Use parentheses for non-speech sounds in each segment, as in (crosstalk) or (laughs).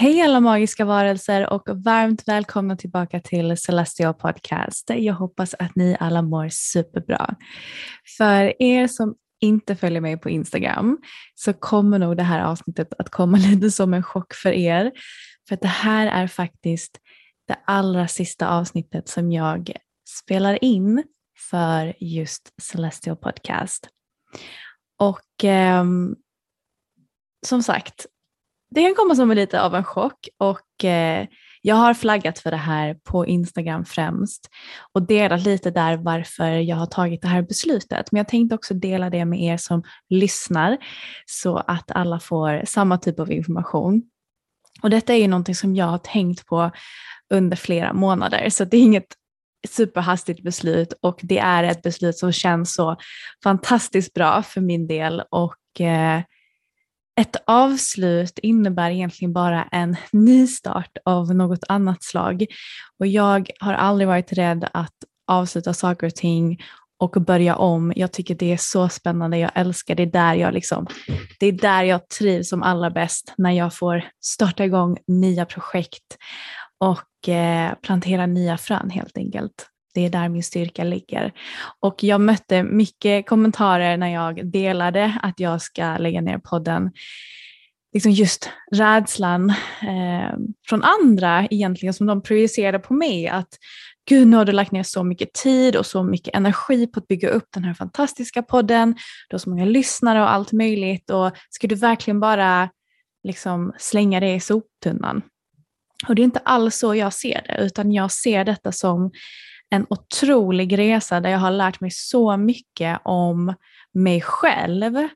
Hej alla magiska varelser och varmt välkomna tillbaka till Celestia Podcast. Jag hoppas att ni alla mår superbra. För er som inte följer mig på Instagram så kommer nog det här avsnittet att komma (laughs) lite som en chock för er. För att det här är faktiskt det allra sista avsnittet som jag spelar in för just Celestial Podcast. Och ehm, som sagt, det kan komma som lite av en chock och eh, jag har flaggat för det här på Instagram främst och delat lite där varför jag har tagit det här beslutet. Men jag tänkte också dela det med er som lyssnar så att alla får samma typ av information. Och detta är ju någonting som jag har tänkt på under flera månader så det är inget superhastigt beslut och det är ett beslut som känns så fantastiskt bra för min del och eh, ett avslut innebär egentligen bara en nystart av något annat slag. Och jag har aldrig varit rädd att avsluta saker och ting och börja om. Jag tycker det är så spännande, jag älskar det. Är där jag liksom, det är där jag trivs som allra bäst, när jag får starta igång nya projekt och eh, plantera nya frön helt enkelt. Det är där min styrka ligger. Och jag mötte mycket kommentarer när jag delade att jag ska lägga ner podden. Liksom just rädslan eh, från andra egentligen som de projicerade på mig. Att gud nu har du lagt ner så mycket tid och så mycket energi på att bygga upp den här fantastiska podden. Du har så många lyssnare och allt möjligt och ska du verkligen bara liksom slänga det i soptunnan? Och det är inte alls så jag ser det, utan jag ser detta som en otrolig resa där jag har lärt mig så mycket om mig själv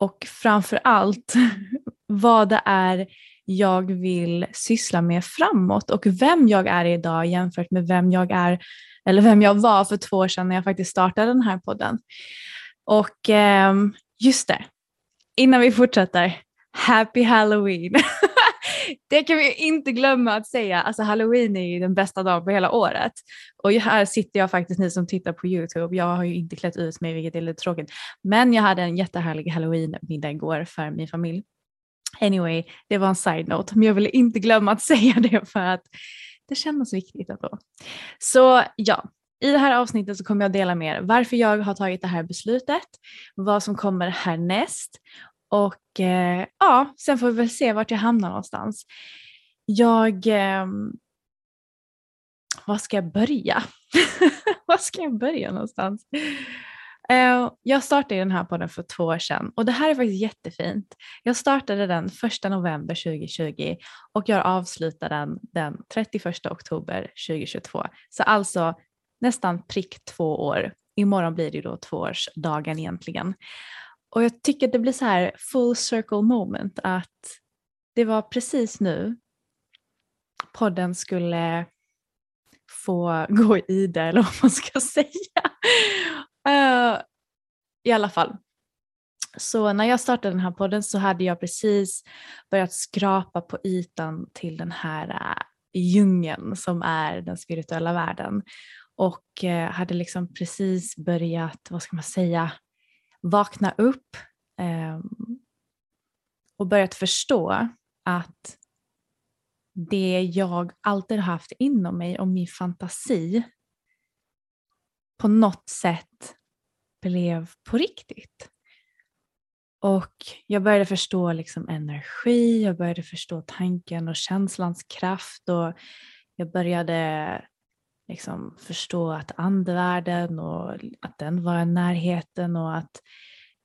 och framför allt (laughs) vad det är jag vill syssla med framåt och vem jag är idag jämfört med vem jag är eller vem jag var för två år sedan när jag faktiskt startade den här podden. Och eh, just det, innan vi fortsätter, Happy Halloween! (laughs) det kan vi inte glömma att säga. Alltså halloween är ju den bästa dagen på hela året. Och här sitter jag faktiskt, ni som tittar på YouTube, jag har ju inte klätt ut mig vilket är lite tråkigt. Men jag hade en jättehärlig halloween-middag igår för min familj. Anyway, det var en side-note, men jag ville inte glömma att (laughs) säga det för att det kändes viktigt ändå. Så ja, i det här avsnittet så kommer jag dela med er varför jag har tagit det här beslutet, vad som kommer härnäst och eh, ja, sen får vi väl se vart jag hamnar någonstans. Jag... Eh, var ska jag börja? (laughs) var ska jag börja någonstans? Eh, jag startade den här podden för två år sedan och det här är faktiskt jättefint. Jag startade den 1 november 2020 och jag avslutar den den 31 oktober 2022. Så alltså nästan prick två år. Imorgon blir det då tvåårsdagen egentligen. Och jag tycker det blir så här full circle moment att det var precis nu podden skulle få (laughs) gå i det eller vad man ska säga. Uh, I alla fall. Så när jag startade den här podden så hade jag precis börjat skrapa på ytan till den här uh, djungeln som är den spirituella världen. Och uh, hade liksom precis börjat, vad ska man säga, vakna upp eh, och börjat förstå att det jag alltid haft inom mig och min fantasi på något sätt blev på riktigt. Och jag började förstå liksom energi, jag började förstå tanken och känslans kraft och jag började liksom förstå att andevärlden och att den var i närheten och att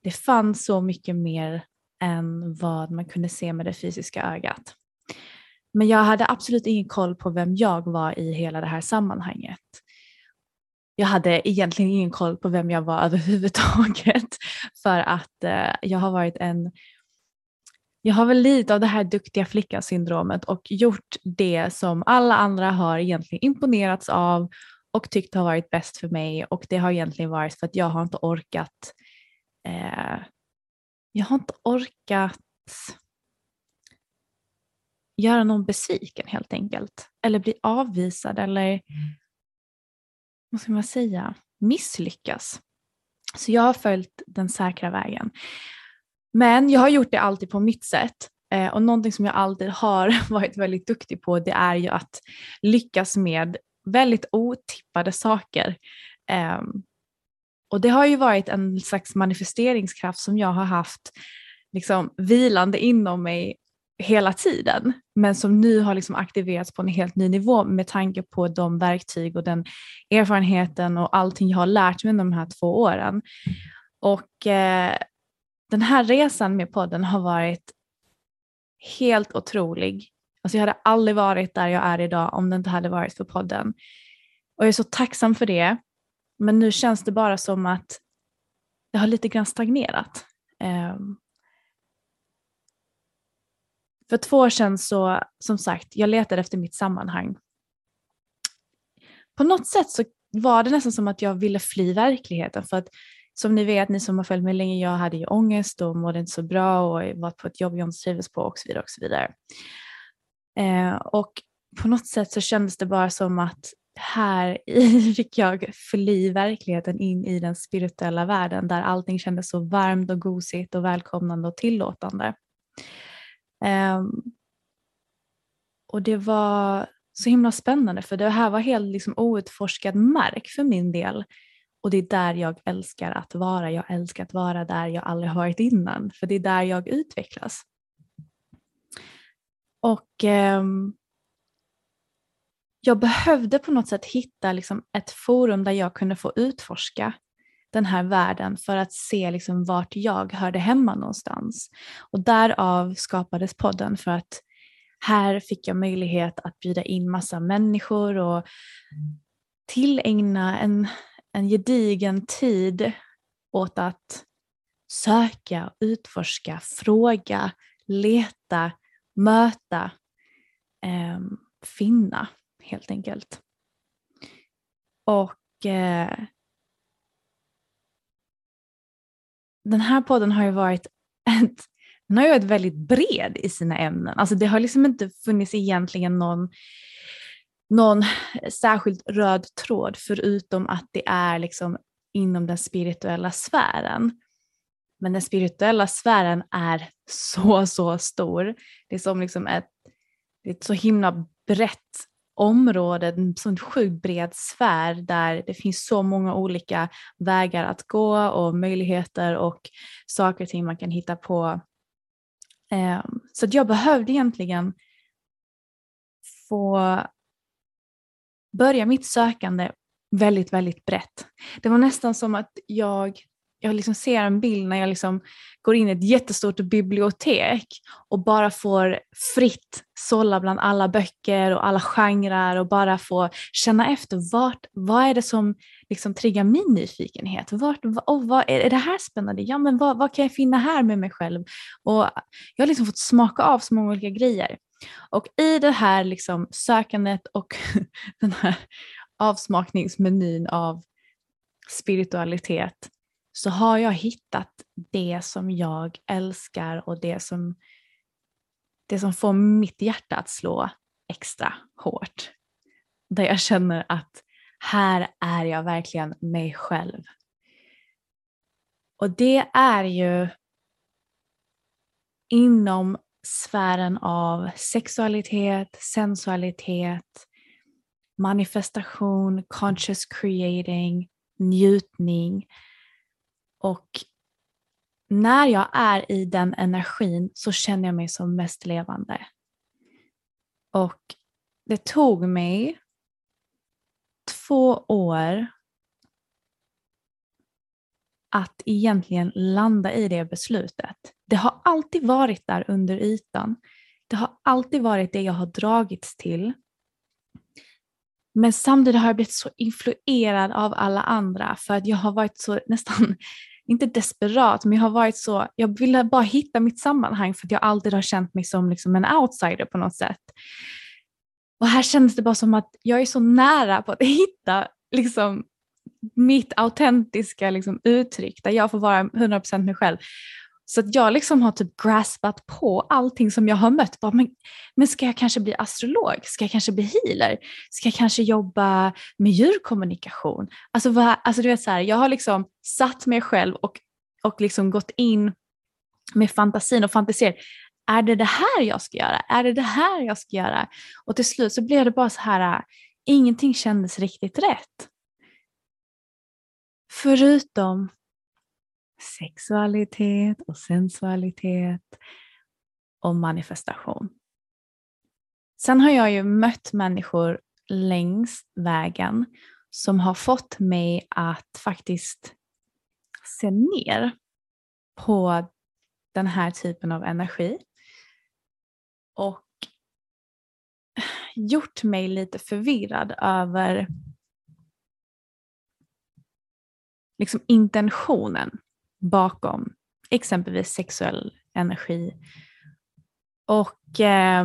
det fanns så mycket mer än vad man kunde se med det fysiska ögat. Men jag hade absolut ingen koll på vem jag var i hela det här sammanhanget. Jag hade egentligen ingen koll på vem jag var (laughs) överhuvudtaget för att eh, jag har varit en jag har väl lite av det här duktiga flicka-syndromet och gjort det som alla andra har egentligen imponerats av och tyckt har varit bäst för mig och det har egentligen varit för att jag har inte orkat eh, jag har inte orkat göra någon besviken helt enkelt. Eller bli avvisad eller vad ska man säga, misslyckas. Så jag har följt den säkra vägen. Men jag har gjort det alltid på mitt sätt. Eh, och någonting som jag alltid har (laughs) varit väldigt duktig på det är ju att lyckas med väldigt otippade saker. Eh, och det har ju varit en slags manifesteringskraft som jag har haft liksom, vilande inom mig hela tiden, men som nu har liksom aktiverats på en helt ny nivå med tanke på de verktyg och den erfarenheten och allting jag har lärt mig under de här två åren. Och eh, den här resan med podden har varit helt otrolig. Alltså jag hade aldrig varit där jag är idag om det inte hade varit för podden. Och jag är så tacksam för det. Men nu känns det bara som att det har lite grann stagnerat. Ehm. För två år sedan så, som sagt, jag letade efter mitt sammanhang. På något sätt så var det nästan som att jag ville fly verkligheten för att som ni vet, ni som har följt mig länge, jag hade ju ångest och mådde inte så bra och var på ett jobb jag inte trivdes på och så vidare. Och så vidare. Eh, och på något sätt så kändes det bara som att här (laughs) fick jag fly verkligheten in i den spirituella världen där allting kändes så varmt och gosigt och välkomnande och tillåtande. Um, och det var så himla spännande för det här var helt liksom outforskad mark för min del. Och det är där jag älskar att vara. Jag älskar att vara där jag aldrig har varit innan för det är där jag utvecklas. Och eh, jag behövde på något sätt hitta liksom ett forum där jag kunde få utforska den här världen för att se liksom vart jag hörde hemma någonstans. Och därav skapades podden för att här fick jag möjlighet att bjuda in massa människor och tillägna en, en gedigen tid åt att söka, utforska, fråga, leta, möta, eh, finna helt enkelt. Och eh, den här podden har ju varit ett, den har ju varit väldigt bred i sina ämnen. Alltså det har liksom inte funnits egentligen någon, någon särskild röd tråd förutom att det är liksom inom den spirituella sfären. Men den spirituella sfären är (laughs) så, så stor. Det är som liksom ett, ett så himla brett område, en sån sjukt bred sfär där det finns så många olika vägar att gå och möjligheter och saker och ting man kan hitta på. Ehm, så jag behövde egentligen få börja mitt sökande väldigt, väldigt brett. Det var nästan som att jag jag liksom ser en bild när jag liksom går in i ett jättestort bibliotek och bara får fritt sålla bland alla böcker och alla genrer och bara få känna efter vart, vad är det som liksom triggar min nyfikenhet? Vart, och vad, är det här spännande? Ja, men vad, vad kan jag finna här med mig själv? Och jag har liksom fått smaka av så många olika grejer. Och i det här liksom sökandet och (laughs) den här avsmakningsmenyn av spiritualitet så har jag hittat det som jag älskar och det som, det som får mitt hjärta att slå extra hårt. Där jag känner att här är jag verkligen mig själv. Och det är ju inom sfären av sexualitet, sensualitet, manifestation, conscious creating, njutning. Och när jag är i den energin så känner jag mig som mest levande. Och det tog mig två år att egentligen landa i det beslutet. Det har alltid varit där under ytan. Det har alltid varit det jag har dragits till. Men samtidigt har jag blivit så influerad av alla andra för att jag har varit så nästan, (laughs) inte desperat, men jag har varit så, jag ville bara hitta mitt sammanhang för att jag alltid har känt mig som liksom en outsider på något sätt. Och här kändes det bara som att jag är så nära på att (laughs) hitta liksom, mitt autentiska liksom, uttryck där jag får vara 100% mig själv. Så att jag liksom har typ graspat på allting som jag har mött. Bara, men, men ska jag kanske bli astrolog? Ska jag kanske bli healer? Ska jag kanske jobba med djurkommunikation? Alltså, vad, alltså du vet så här, jag har liksom satt mig själv och, och liksom gått in med fantasin och fantiserat. Är det det här jag ska göra? Är det det här jag ska göra? Och till slut så blev det bara så här, äh, ingenting kändes riktigt rätt. Förutom sexualitet och sensualitet och manifestation. Sen har jag ju mött människor längs vägen som har fått mig att faktiskt se ner på den här typen av energi och gjort mig lite förvirrad över liksom intentionen bakom exempelvis sexuell energi. Och eh, (laughs)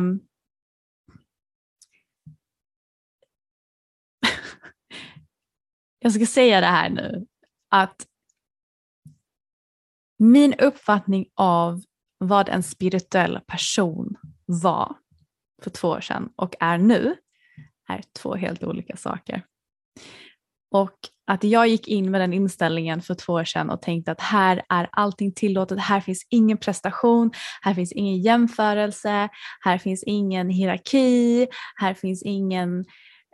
jag ska säga det här nu, att min uppfattning av vad en spirituell person var för två år sedan och är nu är två helt olika saker. Och att jag gick in med den inställningen för två år sedan och tänkte att här är allting tillåtet, här finns ingen prestation, här finns ingen jämförelse, här finns ingen hierarki, här finns ingen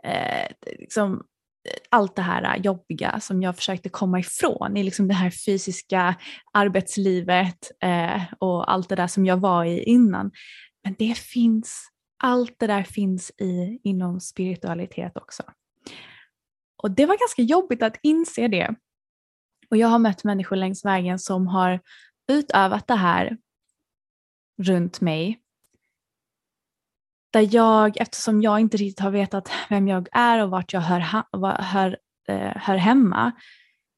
eh, liksom, allt det här jobbiga som jag försökte komma ifrån i liksom det här fysiska arbetslivet eh, och allt det där som jag var i innan. Men det finns, allt det där finns i, inom spiritualitet också. Och det var ganska jobbigt att inse det. Och jag har mött människor längs vägen som har utövat det här runt mig. Där jag, eftersom jag inte riktigt har vetat vem jag är och vart jag hör, hör, eh, hör hemma,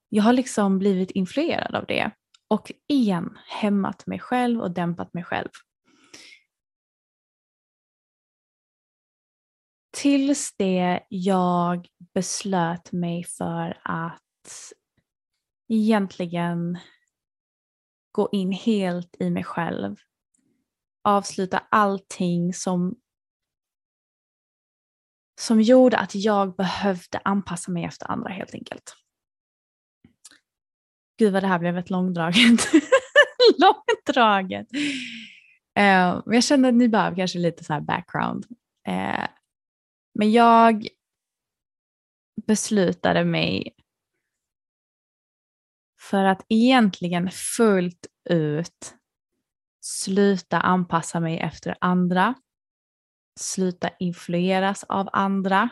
jag har liksom blivit influerad av det och igen hämmat mig själv och dämpat mig själv. Tills det jag beslöt mig för att egentligen gå in helt i mig själv. Avsluta allting som, som gjorde att jag behövde anpassa mig efter andra helt enkelt. Gud vad det här blev ett långdraget. (laughs) långdraget. Uh, jag känner att ni behöver kanske lite så background. Uh, men jag beslutade mig för att egentligen fullt ut sluta anpassa mig efter andra, sluta influeras av andra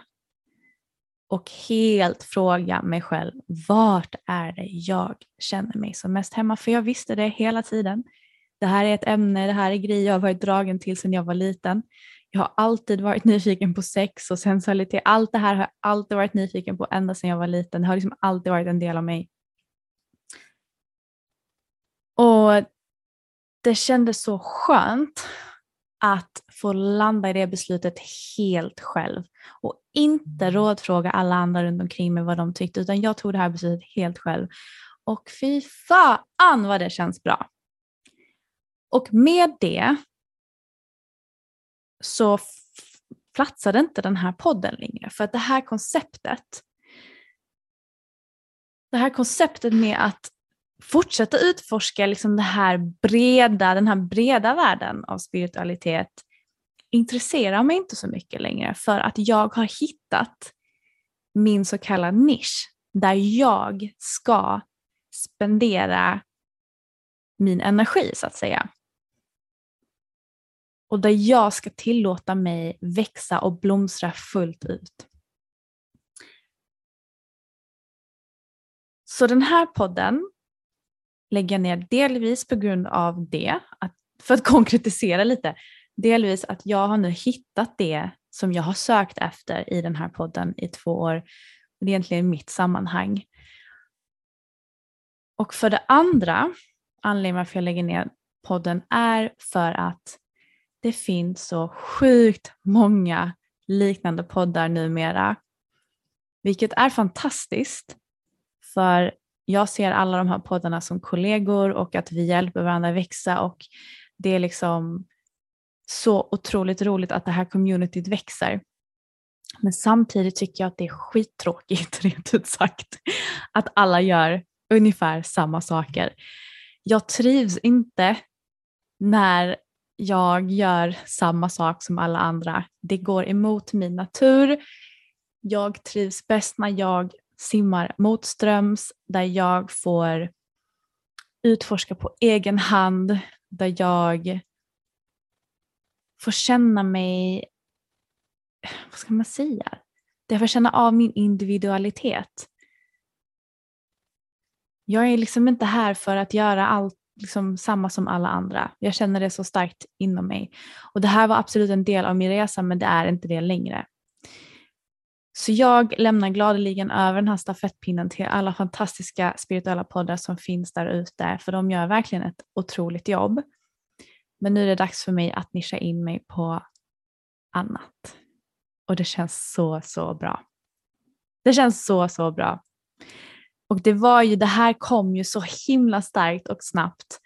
och helt fråga mig själv, vart är det jag känner mig som mest hemma? För jag visste det hela tiden. Det här är ett ämne, det här är grejer jag har varit dragen till sedan jag var liten. Jag har alltid varit (laughs) nyfiken på sex och sensualitet. Allt det här har jag alltid varit nyfiken på ända sedan jag var liten. Det har liksom alltid varit en del av mig. Och det kändes så skönt att få landa i det beslutet helt själv och inte mm. rådfråga alla andra runt omkring mig vad de tyckte utan jag tog det här beslutet helt själv. Och fy fan vad det känns bra. Och med det så platsade inte den här podden längre för att det här konceptet det här konceptet med att fortsätta utforska liksom det här breda, den här breda världen av spiritualitet intresserar mig inte så mycket längre för att jag har hittat min så kallade nisch där jag ska spendera min energi så att säga. Och där jag ska tillåta mig växa och blomstra fullt ut. Så den här podden lägger jag ner delvis på grund av det, att, för att (laughs) konkretisera lite, delvis att jag har nu hittat det som jag har sökt efter i den här podden i två år. Det är egentligen mitt sammanhang. Och för det andra, anledningen varför jag lägger ner podden är för att det finns så sjukt många liknande poddar numera. Vilket är fantastiskt. För jag ser alla de här poddarna som kollegor och att vi hjälper varandra växa och det är liksom så otroligt roligt att det här communityt växer. Men samtidigt tycker jag att det är skittråkigt, (laughs) rent ut sagt, att alla gör ungefär samma saker. Jag trivs inte när jag gör samma sak som alla andra. Det går emot min natur. Jag trivs bäst när jag simmar motströms, där jag får utforska på egen hand, där jag får känna mig, vad ska man säga, där jag får känna av min individualitet. Jag är liksom inte här för att göra allt liksom samma som alla andra. Jag känner det så starkt inom mig. Och det här var absolut en del av min resa men det är inte det längre. Så jag lämnar gladeligen över den här stafettpinnen till alla fantastiska spirituella poddar som finns där ute, för de gör verkligen ett otroligt jobb. Men nu är det dags för mig att nischa in mig på annat. Och det känns så, så bra. Det känns så, så bra. Och det var ju, det här kom ju så himla starkt och snabbt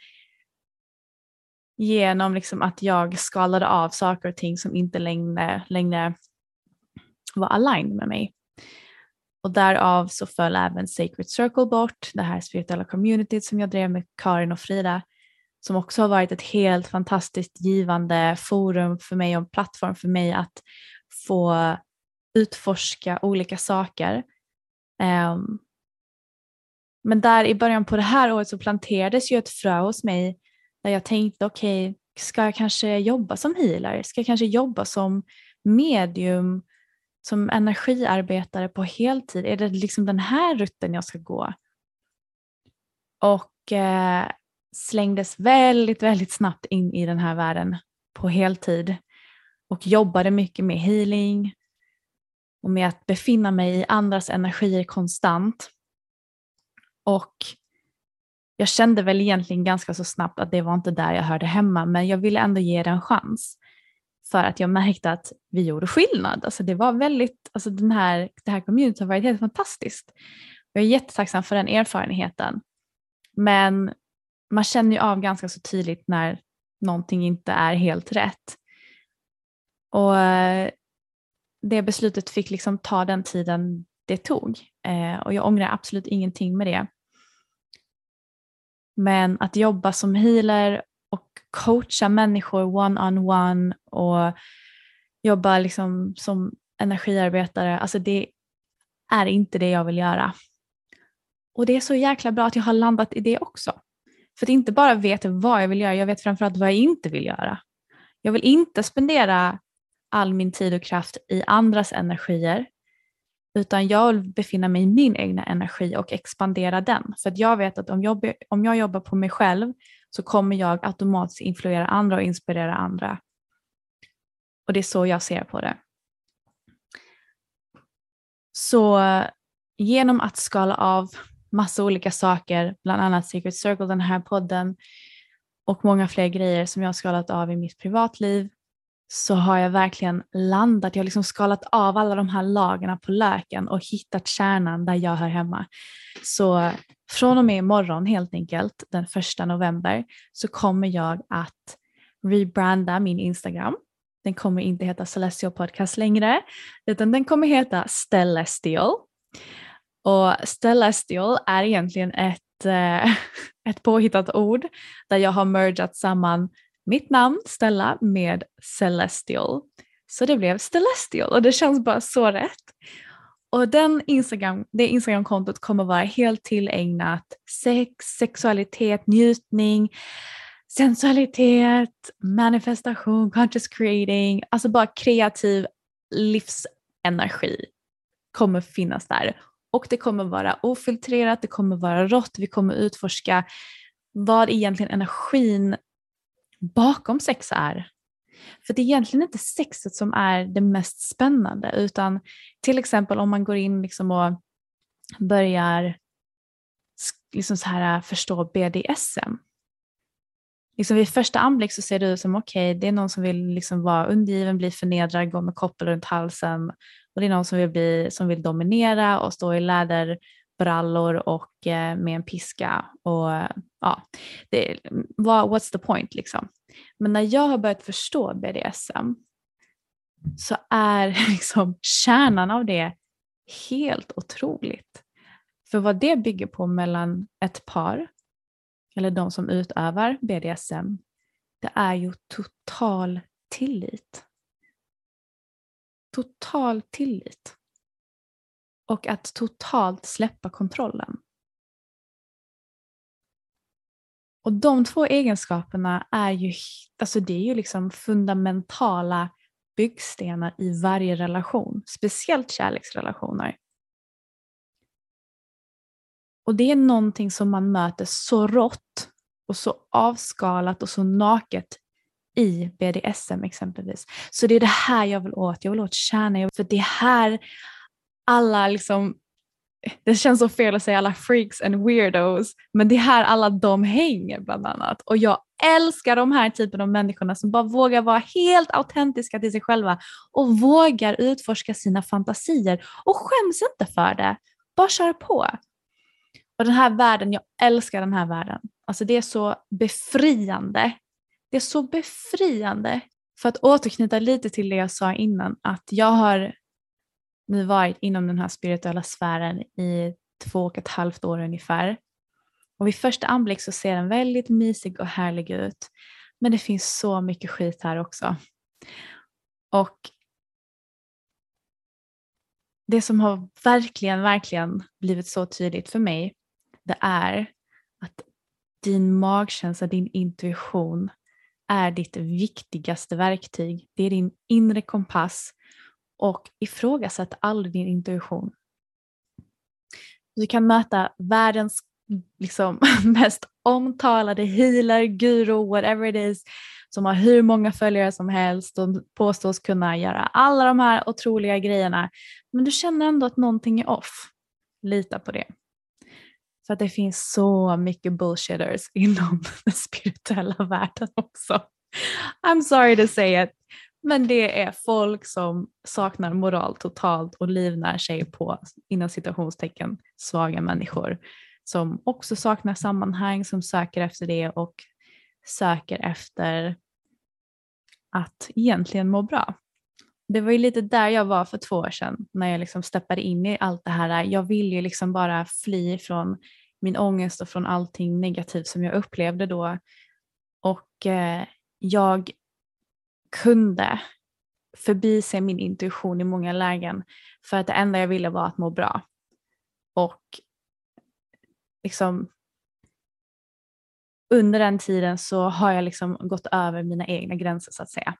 genom liksom att jag skalade av saker och ting som inte längre, längre var aligned med mig. Och därav så föll även Sacred Circle bort, det här spirituella communityt som jag drev med Karin och Frida, som också har varit ett helt fantastiskt givande forum för mig och en plattform för mig att få utforska olika saker. Um, men där i början på det här året så planterades ju ett frö hos mig där jag tänkte okej, okay, ska jag kanske jobba som healer? Ska jag kanske jobba som medium som energiarbetare på heltid, är det liksom den här rutten jag ska gå? Och eh, slängdes väldigt, väldigt snabbt in i den här världen på heltid och jobbade mycket med healing och med att befinna mig i andras energier konstant. Och jag kände väl egentligen ganska så snabbt att det var inte där jag hörde hemma, men jag ville ändå ge det en chans för att jag märkte att vi gjorde skillnad. Alltså det var väldigt, alltså den här, det här communityt har varit helt fantastiskt. Jag är jättetacksam för den erfarenheten. Men man känner ju av ganska så tydligt när någonting inte är helt rätt. Och eh, det beslutet fick liksom ta den tiden det tog. Eh, och jag ångrar absolut ingenting med det. Men att jobba som healer och coacha människor one-on-one och jobba liksom som energiarbetare, alltså det är inte det jag vill göra. Och det är så jäkla bra att jag har landat i det också. För att inte bara vet vad jag vill göra, jag vet framförallt vad jag inte vill göra. Jag vill inte spendera all min tid och kraft i andras energier. Utan jag vill befinna mig i min egna energi och expandera den. För att jag vet att om jag, om jag jobbar på mig själv så kommer jag automatiskt influera andra och inspirera andra. Och det är så jag ser på det. Så genom att skala av massa olika saker, bland annat Secret Circle, den här podden och många fler grejer som jag har skalat av i mitt privatliv så har jag verkligen landat, jag har liksom skalat av alla de här lagren på löken och hittat kärnan där jag hör hemma. Så från och med imorgon helt enkelt, den första november, så kommer jag att rebranda min Instagram. Den kommer inte heta Celestial Podcast längre, utan den kommer heta Stellestial. Och Stellestial är egentligen ett, eh, (laughs) ett påhittat ord där jag har mergat samman mitt namn Stella med Celestial. Så det blev Celestial och det känns bara så rätt. Och den Instagram, det Instagramkontot kommer vara helt tillägnat sex, sexualitet, njutning, sensualitet, manifestation, conscious creating, alltså bara kreativ livsenergi kommer finnas där. Och det kommer vara ofiltrerat, det kommer vara rått, vi kommer utforska vad egentligen energin bakom sex är. För det är egentligen inte sexet som är det mest spännande utan till exempel om man går in liksom och börjar liksom så här äh, förstå BDSM. Liksom vid första anblick så ser det ut som okej, okay, det är någon som vill liksom vara undergiven, bli förnedrad, gå med koppel runt halsen och det är någon som vill, bli, som vill dominera och stå i läder brallor och eh, med en piska. Och, ja, det, what, what's the point liksom? Men när jag har börjat förstå BDSM så är (laughs) liksom kärnan av det helt otroligt. För vad det bygger på mellan ett par, eller de som utövar BDSM, det är ju total tillit. Total tillit. Och att totalt släppa kontrollen. Och de två egenskaperna är ju, alltså det är ju liksom fundamentala byggstenar i varje relation, speciellt kärleksrelationer. Och det är någonting som man möter så rått och så avskalat och så naket i BDSM exempelvis. Så det är det här jag vill åt, jag vill åt kärnan, för det är här alla liksom det känns så fel att säga alla freaks and weirdos, men det är här alla de hänger bland annat. Och jag älskar de här typen av människorna som bara vågar vara helt autentiska till sig själva och vågar utforska sina fantasier och skäms inte för det. Bara kör på. Och den här världen, jag älskar den här världen. Alltså det är så befriande. Det är så befriande. För att återknyta lite till det jag sa innan, att jag har nu varit inom den här spirituella sfären i två och ett halvt år ungefär. Och vid första anblick så ser den väldigt mysig och härlig ut. Men det finns så mycket skit här också. Och det som har verkligen, verkligen blivit så tydligt för mig, det är att din magkänsla, din intuition är ditt viktigaste verktyg. Det är din inre kompass och ifrågasätt aldrig din intuition. Du kan möta världens liksom, (laughs) mest omtalade healer, guru, whatever it is, som har hur många följare som helst och påstås kunna göra alla de här otroliga grejerna. Men du känner ändå att någonting är off. Lita på det. För att det finns så mycket bullshitters (laughs) inom den spirituella världen också. I'm sorry to say it, men det är folk som saknar moral totalt och livnär sig på, inom citationstecken, svaga människor som också saknar sammanhang, som söker efter det och söker efter att egentligen må bra. Det var ju lite där jag var för två år sedan när jag liksom steppade in i allt det här. Jag ville ju liksom bara fly från min ångest och från allting negativt som jag upplevde då. Och eh, jag kunde förbise min intuition i många lägen för att det enda jag ville var att må bra. Och liksom under den tiden så har jag liksom gått över mina egna gränser så att säga.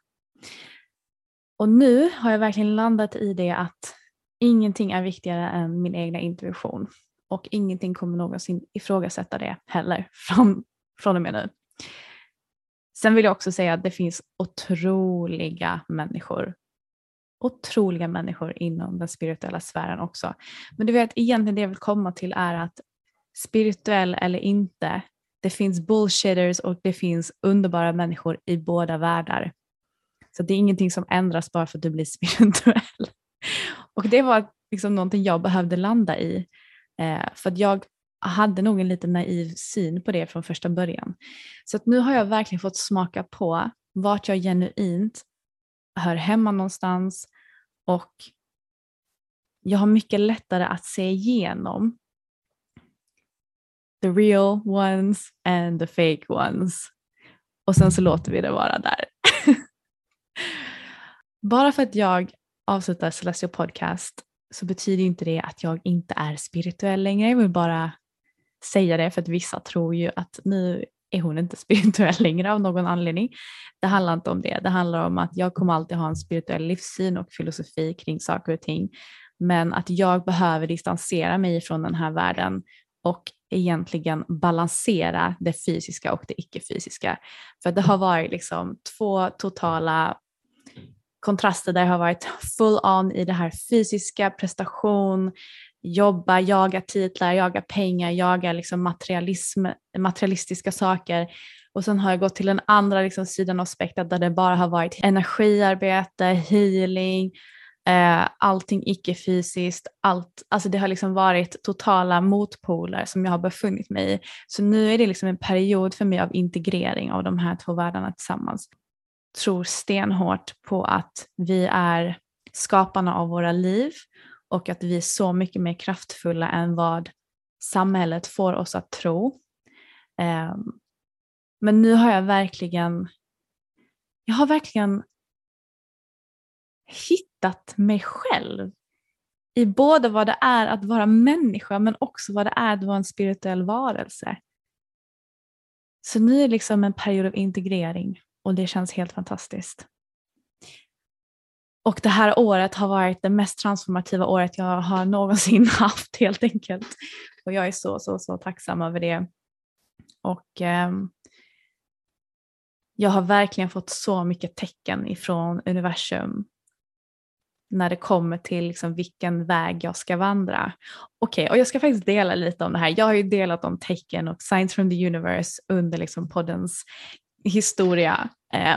Och nu har jag verkligen landat i det att ingenting är viktigare än min egna intuition och ingenting kommer någonsin ifrågasätta det heller (laughs) från, från och med nu. Sen vill jag också säga att det finns otroliga människor otroliga människor inom den spirituella sfären också. Men du vet, egentligen det jag vill komma till är att spirituell eller inte, det finns bullshitters och det finns underbara människor i båda världar. Så det är ingenting som ändras bara för att du blir (laughs) spirituell. Och det var liksom någonting jag behövde landa i. Eh, för att jag hade nog en lite naiv syn på det från första början. Så att nu har jag verkligen fått smaka på vart jag genuint hör hemma någonstans och jag har mycket lättare att se igenom the real ones and the fake ones. Och sen så låter vi det vara där. (laughs) Bara för att jag avslutar Celestial Podcast så betyder inte det att jag inte är spirituell längre. Jag vill bara säga det för att vissa tror ju att nu är hon inte (laughs) spirituell längre av någon anledning. Det handlar inte om det. Det handlar om att jag kommer alltid ha en spirituell livssyn och filosofi kring saker och ting. Men att jag behöver distansera mig från den här världen och egentligen balansera det fysiska och det icke-fysiska. För det har varit liksom två totala kontraster där jag har varit full on i det här fysiska, prestation, jobba, jaga titlar, jaga pengar, jaga liksom materialism, materialistiska saker. Och sen har jag gått till den andra liksom sidan av spektrat där det bara har varit energiarbete, healing, eh, allting icke-fysiskt. Allt, alltså det har liksom varit totala motpoler som jag har befunnit mig i. Så nu är det liksom en period för mig av integrering av de här två världarna tillsammans. Tror stenhårt på att vi är skaparna av våra liv och att vi är så mycket mer kraftfulla än vad samhället får oss att tro. Ehm, men nu har jag verkligen, jag har verkligen hittat mig själv i både vad det är att vara människa men också vad det är att vara en spirituell varelse. Så nu är det liksom en period av integrering och det känns helt fantastiskt. Och det här året har varit det mest transformativa året jag har någonsin (laughs) haft helt enkelt. Och jag är så, så, så tacksam över det. Och eh, jag har verkligen fått så mycket tecken ifrån universum när det kommer till liksom vilken väg jag ska vandra. Okej, okay, och jag ska faktiskt dela lite om det här. Jag har ju delat om tecken och Signs from the Universe under liksom poddens historia.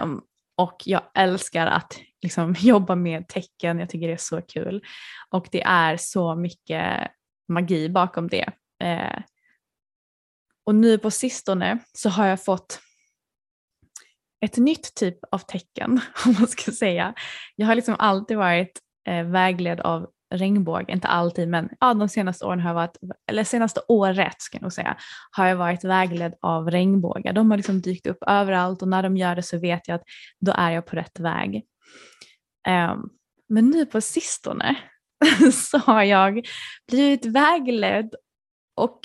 Um, och jag älskar att liksom (laughs) jobba med tecken, jag tycker det är så kul. Och det är så mycket magi bakom det. Eh, och nu på sistone så har jag fått ett nytt typ av tecken, (laughs) om man ska säga. Jag har liksom alltid varit eh, vägledd av regnbåge, inte alltid men ja, de senaste åren har jag varit, eller senaste året ska jag nog säga, har jag varit vägledd av regnbågar. De har liksom dykt upp överallt och när de gör det så vet jag att då är jag på rätt väg. Um, men nu på sistone (laughs) så har jag blivit vägledd och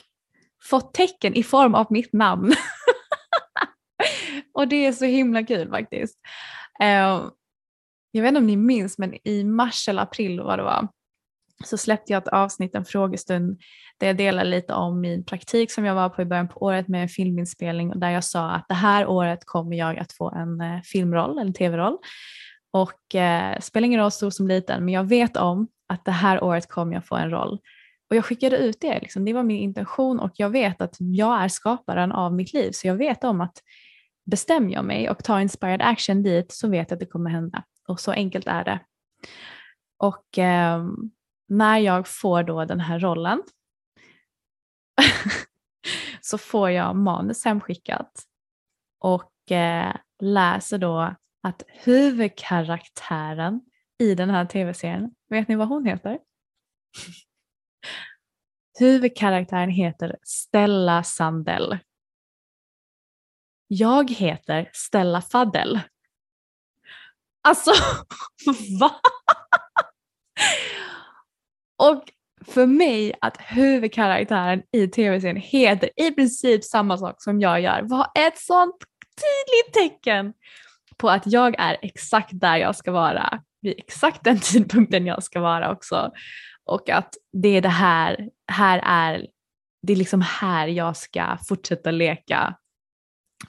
fått tecken i form av mitt namn. (laughs) och det är så himla kul faktiskt. Um, jag vet inte om ni minns men i mars eller april vad det var så släppte jag ett avsnitt, en frågestund, där jag delade lite om min praktik som jag var på i början på året med en filminspelning och där jag sa att det här året kommer jag att få en eh, filmroll, en tv-roll. Och eh, spelar ingen roll stor som liten, men jag vet om att det här året kommer jag få en roll. Och jag skickade ut det, liksom. det var min intention och jag vet att jag är skaparen av mitt liv så jag vet om att bestämmer jag mig och tar inspired action dit så vet jag att det kommer hända. Och så enkelt är det. Och eh, när jag får då den här rollen (laughs) så får jag manus hemskickat och eh, läser då att huvudkaraktären i den här tv-serien, vet ni vad hon heter? (laughs) Huvudkaraktären heter Stella Sandell. Jag heter Stella Fadell. Alltså, (laughs) va? Och för mig att huvudkaraktären i tv-serien heter i princip samma sak som jag gör var ett sånt tydligt tecken på att jag är exakt där jag ska vara vid exakt den (laughs) tidpunkten jag ska vara också. Och att det är det här, här är, det är liksom här jag ska fortsätta leka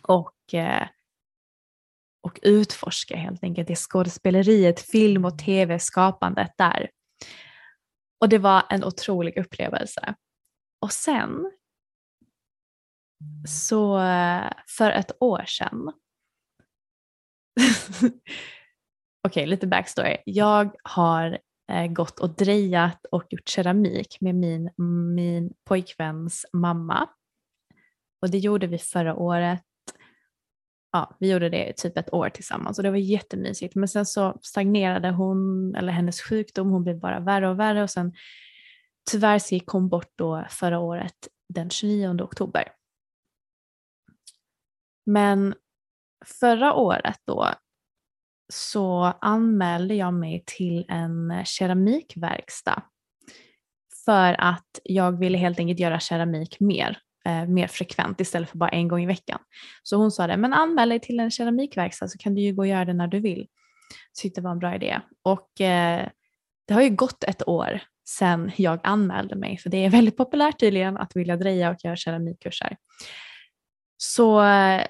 och, eh, och utforska helt enkelt det skådespeleriet, film och tv-skapandet där. Och det var en otrolig upplevelse. Och sen så eh, för ett år sedan (laughs) Okej, okay, lite backstory. Jag har eh, gått och drejat och gjort keramik med min, min pojkväns mamma. Och det gjorde vi förra året. Ja, vi gjorde det typ ett år tillsammans och det var jättemysigt. Men sen så stagnerade hon, eller hennes sjukdom, hon blev bara värre och värre och sen tyvärr så gick hon bort då förra året den 29 oktober. Men förra året då så anmälde jag mig till en keramikverkstad för att jag ville helt enkelt göra keramik mer, eh, mer frekvent istället för bara en gång i veckan. Så hon sa det, men anmäl dig till en keramikverkstad så kan du ju gå och göra det när du vill. Så tyckte det var en bra idé. Och eh, det har ju gått ett år sedan jag anmälde mig, för det är väldigt populärt tydligen att vilja dreja och göra keramikkurser. Så eh,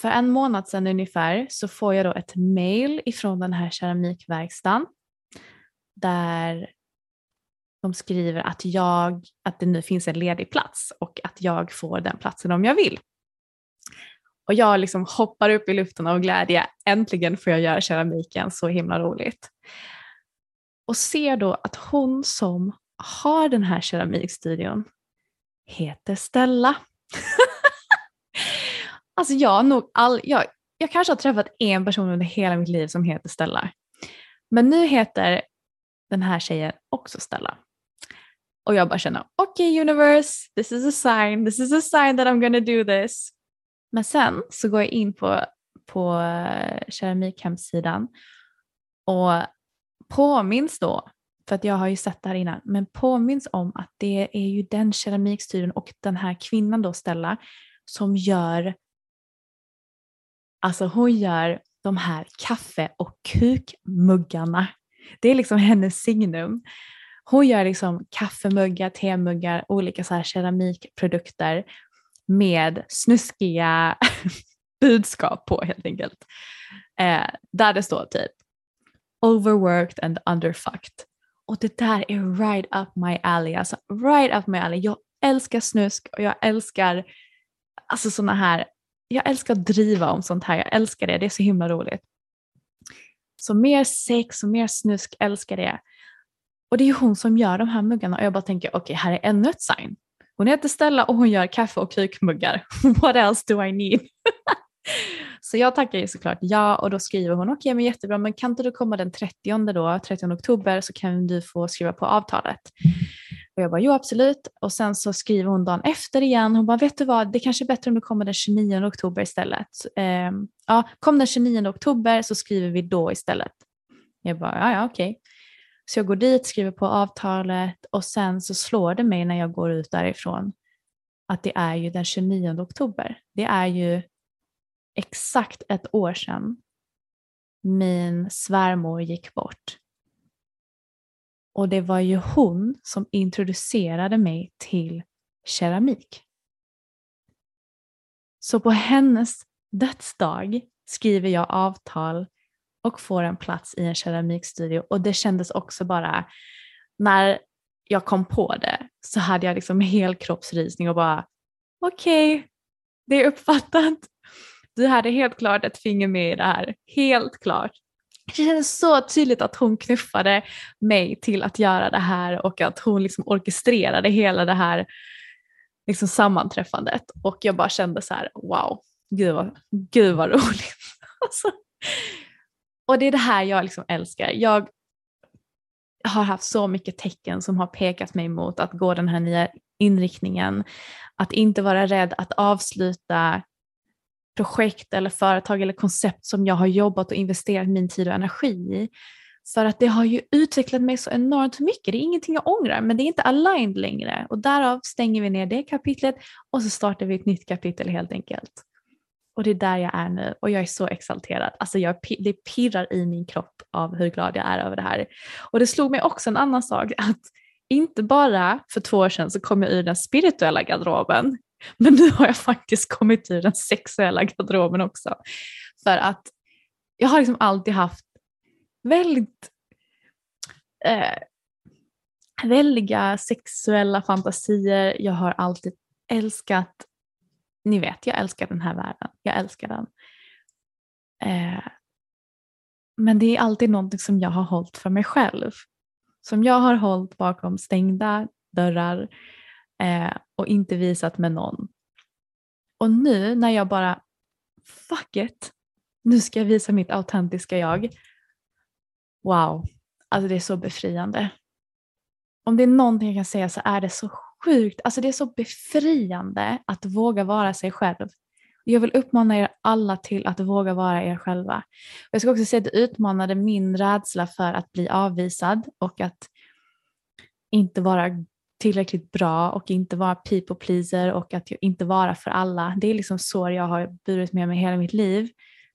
för en månad sedan ungefär så får jag då ett mail ifrån den här keramikverkstaden där de skriver att, jag, att det nu finns en ledig plats och att jag får den platsen om jag vill. Och jag liksom hoppar upp i luften av glädje. Äntligen får jag göra keramiken, så himla roligt. Och ser då att hon som har den här keramikstudion heter Stella. (laughs) Alltså jag nog all, jag, jag kanske har träffat en person under hela mitt liv som heter Stella. Men nu heter den här tjejen också Stella. Och jag bara känner, okej okay, universe, this is a sign, this is a sign that I'm gonna do this. Men sen så går jag in på, på eh, keramikhemsidan och påminns då, för att jag har ju sett det här innan, men påminns om att det är ju den keramikstudion och den här kvinnan då Stella som gör Alltså hon gör de här kaffe och kukmuggarna. Det är liksom hennes signum. Hon gör liksom kaffemuggar, temuggar, olika så här keramikprodukter med snuskiga (laughs) budskap på helt enkelt. Eh, där det står typ overworked and underfucked. Och det där är right up my alley. Alltså right up my alley. Jag älskar snusk och jag älskar alltså sådana här jag älskar att driva om sånt här, jag älskar det, det är så himla roligt. Så mer sex och mer snusk, älskar det. Och det är ju hon som gör de här muggarna och jag bara tänker okej, okay, här är ännu ett sign. Hon heter Stella och hon gör kaffe och krukmuggar. (laughs) What else do I need? (laughs) så jag tackar ju såklart ja och då skriver hon okej okay, men jättebra men kan inte du komma den 30 då, 30 oktober så kan du få skriva på avtalet. Och jag bara, jo absolut. Och sen så skriver hon dagen efter igen. Hon bara, vet du vad, det kanske är bättre om du kommer den 29 oktober istället. Eh, ja, kom den 29 oktober så skriver vi då istället. Jag bara, ja ja okej. Okay. Så jag går dit, skriver på avtalet och sen så slår det mig när jag går ut därifrån att det är ju den 29 oktober. Det är ju exakt ett år sedan min svärmor gick bort. Och det var ju hon som introducerade mig till keramik. Så på hennes dödsdag skriver jag avtal och får en plats i en keramikstudio och det kändes också bara, när jag kom på det så hade jag liksom helkroppsrysning och bara okej, okay, det är uppfattat. Du hade helt klart ett finger med i det här, helt klart. Det kändes så tydligt att hon knuffade mig till att göra det här och att hon liksom orkestrerade hela det här liksom sammanträffandet. Och jag bara kände så här, wow, gud vad, gud vad roligt. (laughs) Alltså. Och det är det här jag liksom älskar. Jag har haft så mycket tecken som har pekat mig mot att gå den här nya inriktningen. Att inte vara rädd att avsluta projekt eller företag eller koncept som jag har jobbat och investerat min tid och energi i. För att det har ju utvecklat mig så enormt mycket. Det är ingenting jag ångrar, men det är inte aligned längre. Och därav stänger vi ner det kapitlet och så startar vi ett nytt kapitel helt enkelt. Och det är där jag är nu och jag är så exalterad. Alltså jag, det pirrar i min kropp av hur glad jag är över det här. Och det slog mig också en annan sak att inte bara för två år sedan så kom jag ur den spirituella garderoben, men nu har jag faktiskt kommit ur den sexuella garderoben också. För att jag har liksom alltid haft väldigt eh, väldiga sexuella fantasier. Jag har alltid älskat, ni vet jag älskar den här världen, jag älskar den. Eh, men det är alltid någonting som jag har hållit för mig själv. Som jag har hållit bakom stängda dörrar eh, och inte visat med någon. Och nu när jag bara, fuck it, nu ska jag visa mitt autentiska jag. Wow, alltså det är så befriande. Om det är någonting jag kan säga så är det så sjukt, alltså det är så befriande att våga vara sig själv. Jag vill uppmana er alla till att våga vara er själva. Jag ska också säga att det utmanade min rädsla för att bli avvisad och att inte vara tillräckligt bra och inte vara people pleaser och att inte vara för alla. Det är liksom så jag har burit med mig hela mitt liv.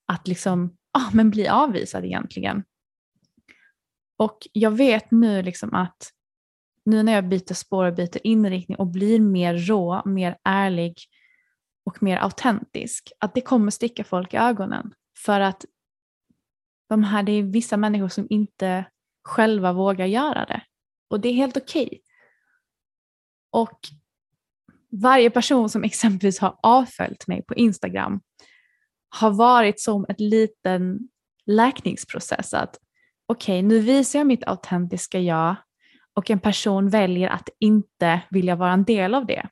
Att liksom, ah, men bli avvisad egentligen. Och jag vet nu liksom att nu när jag byter spår och byter inriktning och blir mer rå, mer ärlig och mer autentisk, att det kommer sticka folk i ögonen. För att de här, det är vissa människor som inte själva vågar göra det. Och det är helt okej. Okay. Och varje person som exempelvis har avföljt mig på Instagram har varit som ett liten läkningsprocess. Att okej, okay, nu visar jag mitt autentiska jag och en person väljer att inte vilja vara en del av det.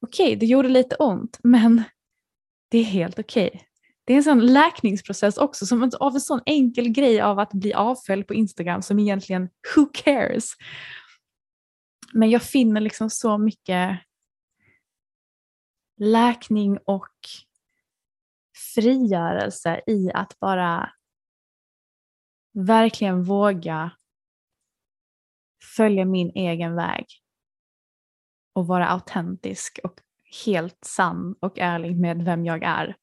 Okej, okay, det gjorde lite ont, men det är helt okej. Okay. Det är en sån läkningsprocess också, som av en sån enkel grej av att bli avföljd på Instagram som egentligen, who cares? Men jag finner liksom så mycket läkning och frigörelse i att bara verkligen våga följa min egen väg och vara autentisk och helt sann och ärlig med vem jag är.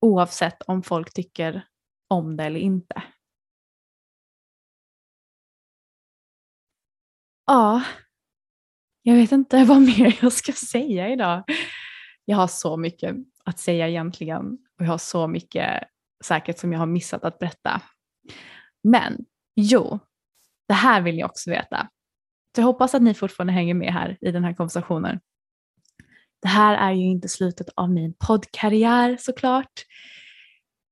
Oavsett om folk tycker om det eller inte. Ja, jag vet inte (laughs) vad mer jag ska säga idag. Jag har så mycket att säga egentligen och jag har så mycket säkert som jag har missat att berätta. Men jo, det här vill jag också veta. Så jag hoppas att ni fortfarande hänger med här i den här konversationen. Det här är ju inte slutet av min poddkarriär såklart.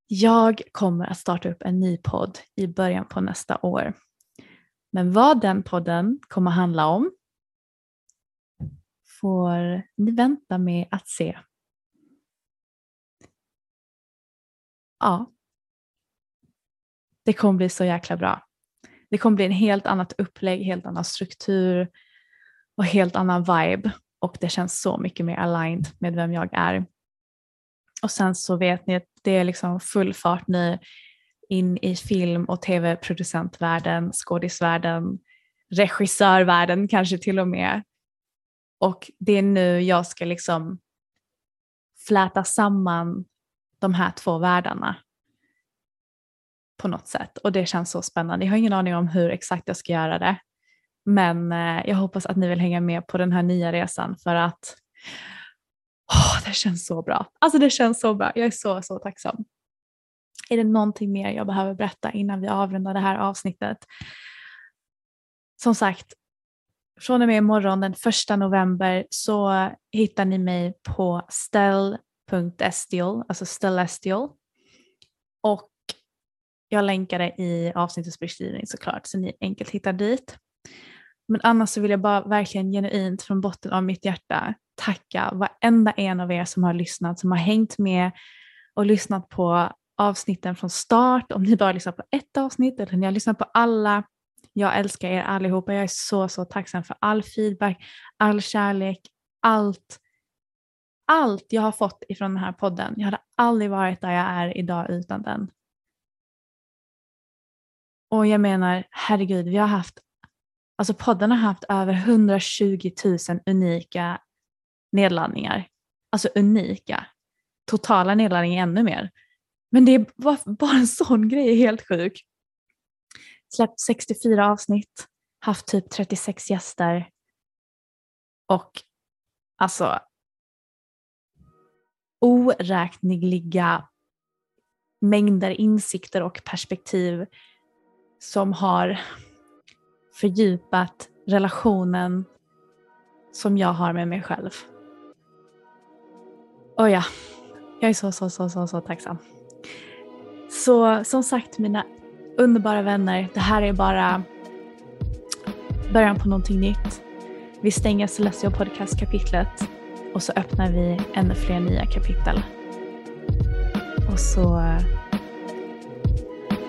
Jag kommer att starta upp en ny podd i början på nästa år. Men vad den podden kommer handla om får ni vänta med att se. Ja, det kommer bli så jäkla bra. Det kommer bli en helt annat upplägg, helt annan struktur och helt annan vibe och det känns så mycket mer aligned med vem jag är. Och sen så vet ni att det är liksom full fart nu in i film och tv-producentvärlden, skådisvärlden, regissörvärlden kanske till och med. Och det är nu jag ska liksom fläta samman de här två världarna på något sätt och det känns så spännande. Jag har ingen aning om hur exakt jag ska göra det, men eh, jag hoppas att ni vill hänga med på den här nya resan för att oh, det känns så bra. Alltså det känns så bra. Jag är så, så tacksam. Är det någonting mer jag behöver berätta innan vi avrundar det här avsnittet? Som sagt, från och med imorgon den 1 november så hittar ni mig på stell.estiol, alltså stellestiol. Och jag länkar det i avsnittets beskrivning såklart så ni enkelt hittar dit. Men annars så vill jag bara verkligen genuint från botten av mitt hjärta tacka varenda en av er som har lyssnat, som har hängt med och lyssnat på avsnitten från start. Om ni bara lyssnar på ett avsnitt eller ni har lyssnat på alla. Jag älskar er allihopa. Jag är så, så tacksam för all feedback, all kärlek, allt. Allt jag har fått ifrån den här podden. Jag hade aldrig varit där jag är idag utan den. Och jag menar, herregud, vi har haft, alltså podden har haft över 120 000 unika nedladdningar. Alltså unika. Totala nedladdningar ännu mer. Men det var bara en sån grej, är helt sjuk. Släppt 64 avsnitt. haft typ 36 gäster och alltså oräkneliga mängder insikter och perspektiv som har fördjupat relationen som jag har med mig själv. Och ja, jag är så, så, så, så, så tacksam. Så som sagt mina underbara vänner, det här är bara början på någonting nytt. Vi stänger Celestial Podcast-kapitlet och så öppnar vi ännu fler nya kapitel. Och så eh,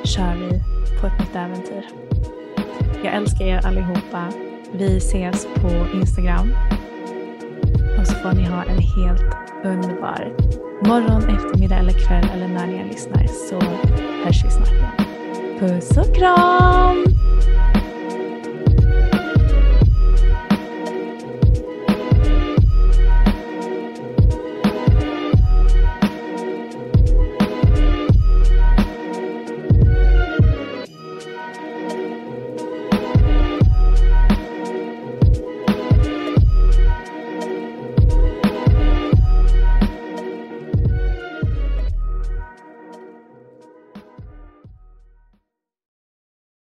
kör vi på ett nytt äventyr. Jag älskar er allihopa. Vi ses på Instagram. Och så får ni ha en helt underbar morgon, eftermiddag eller kväll eller när ni än lyssnar så hörs vi snart igen. Puss och kram!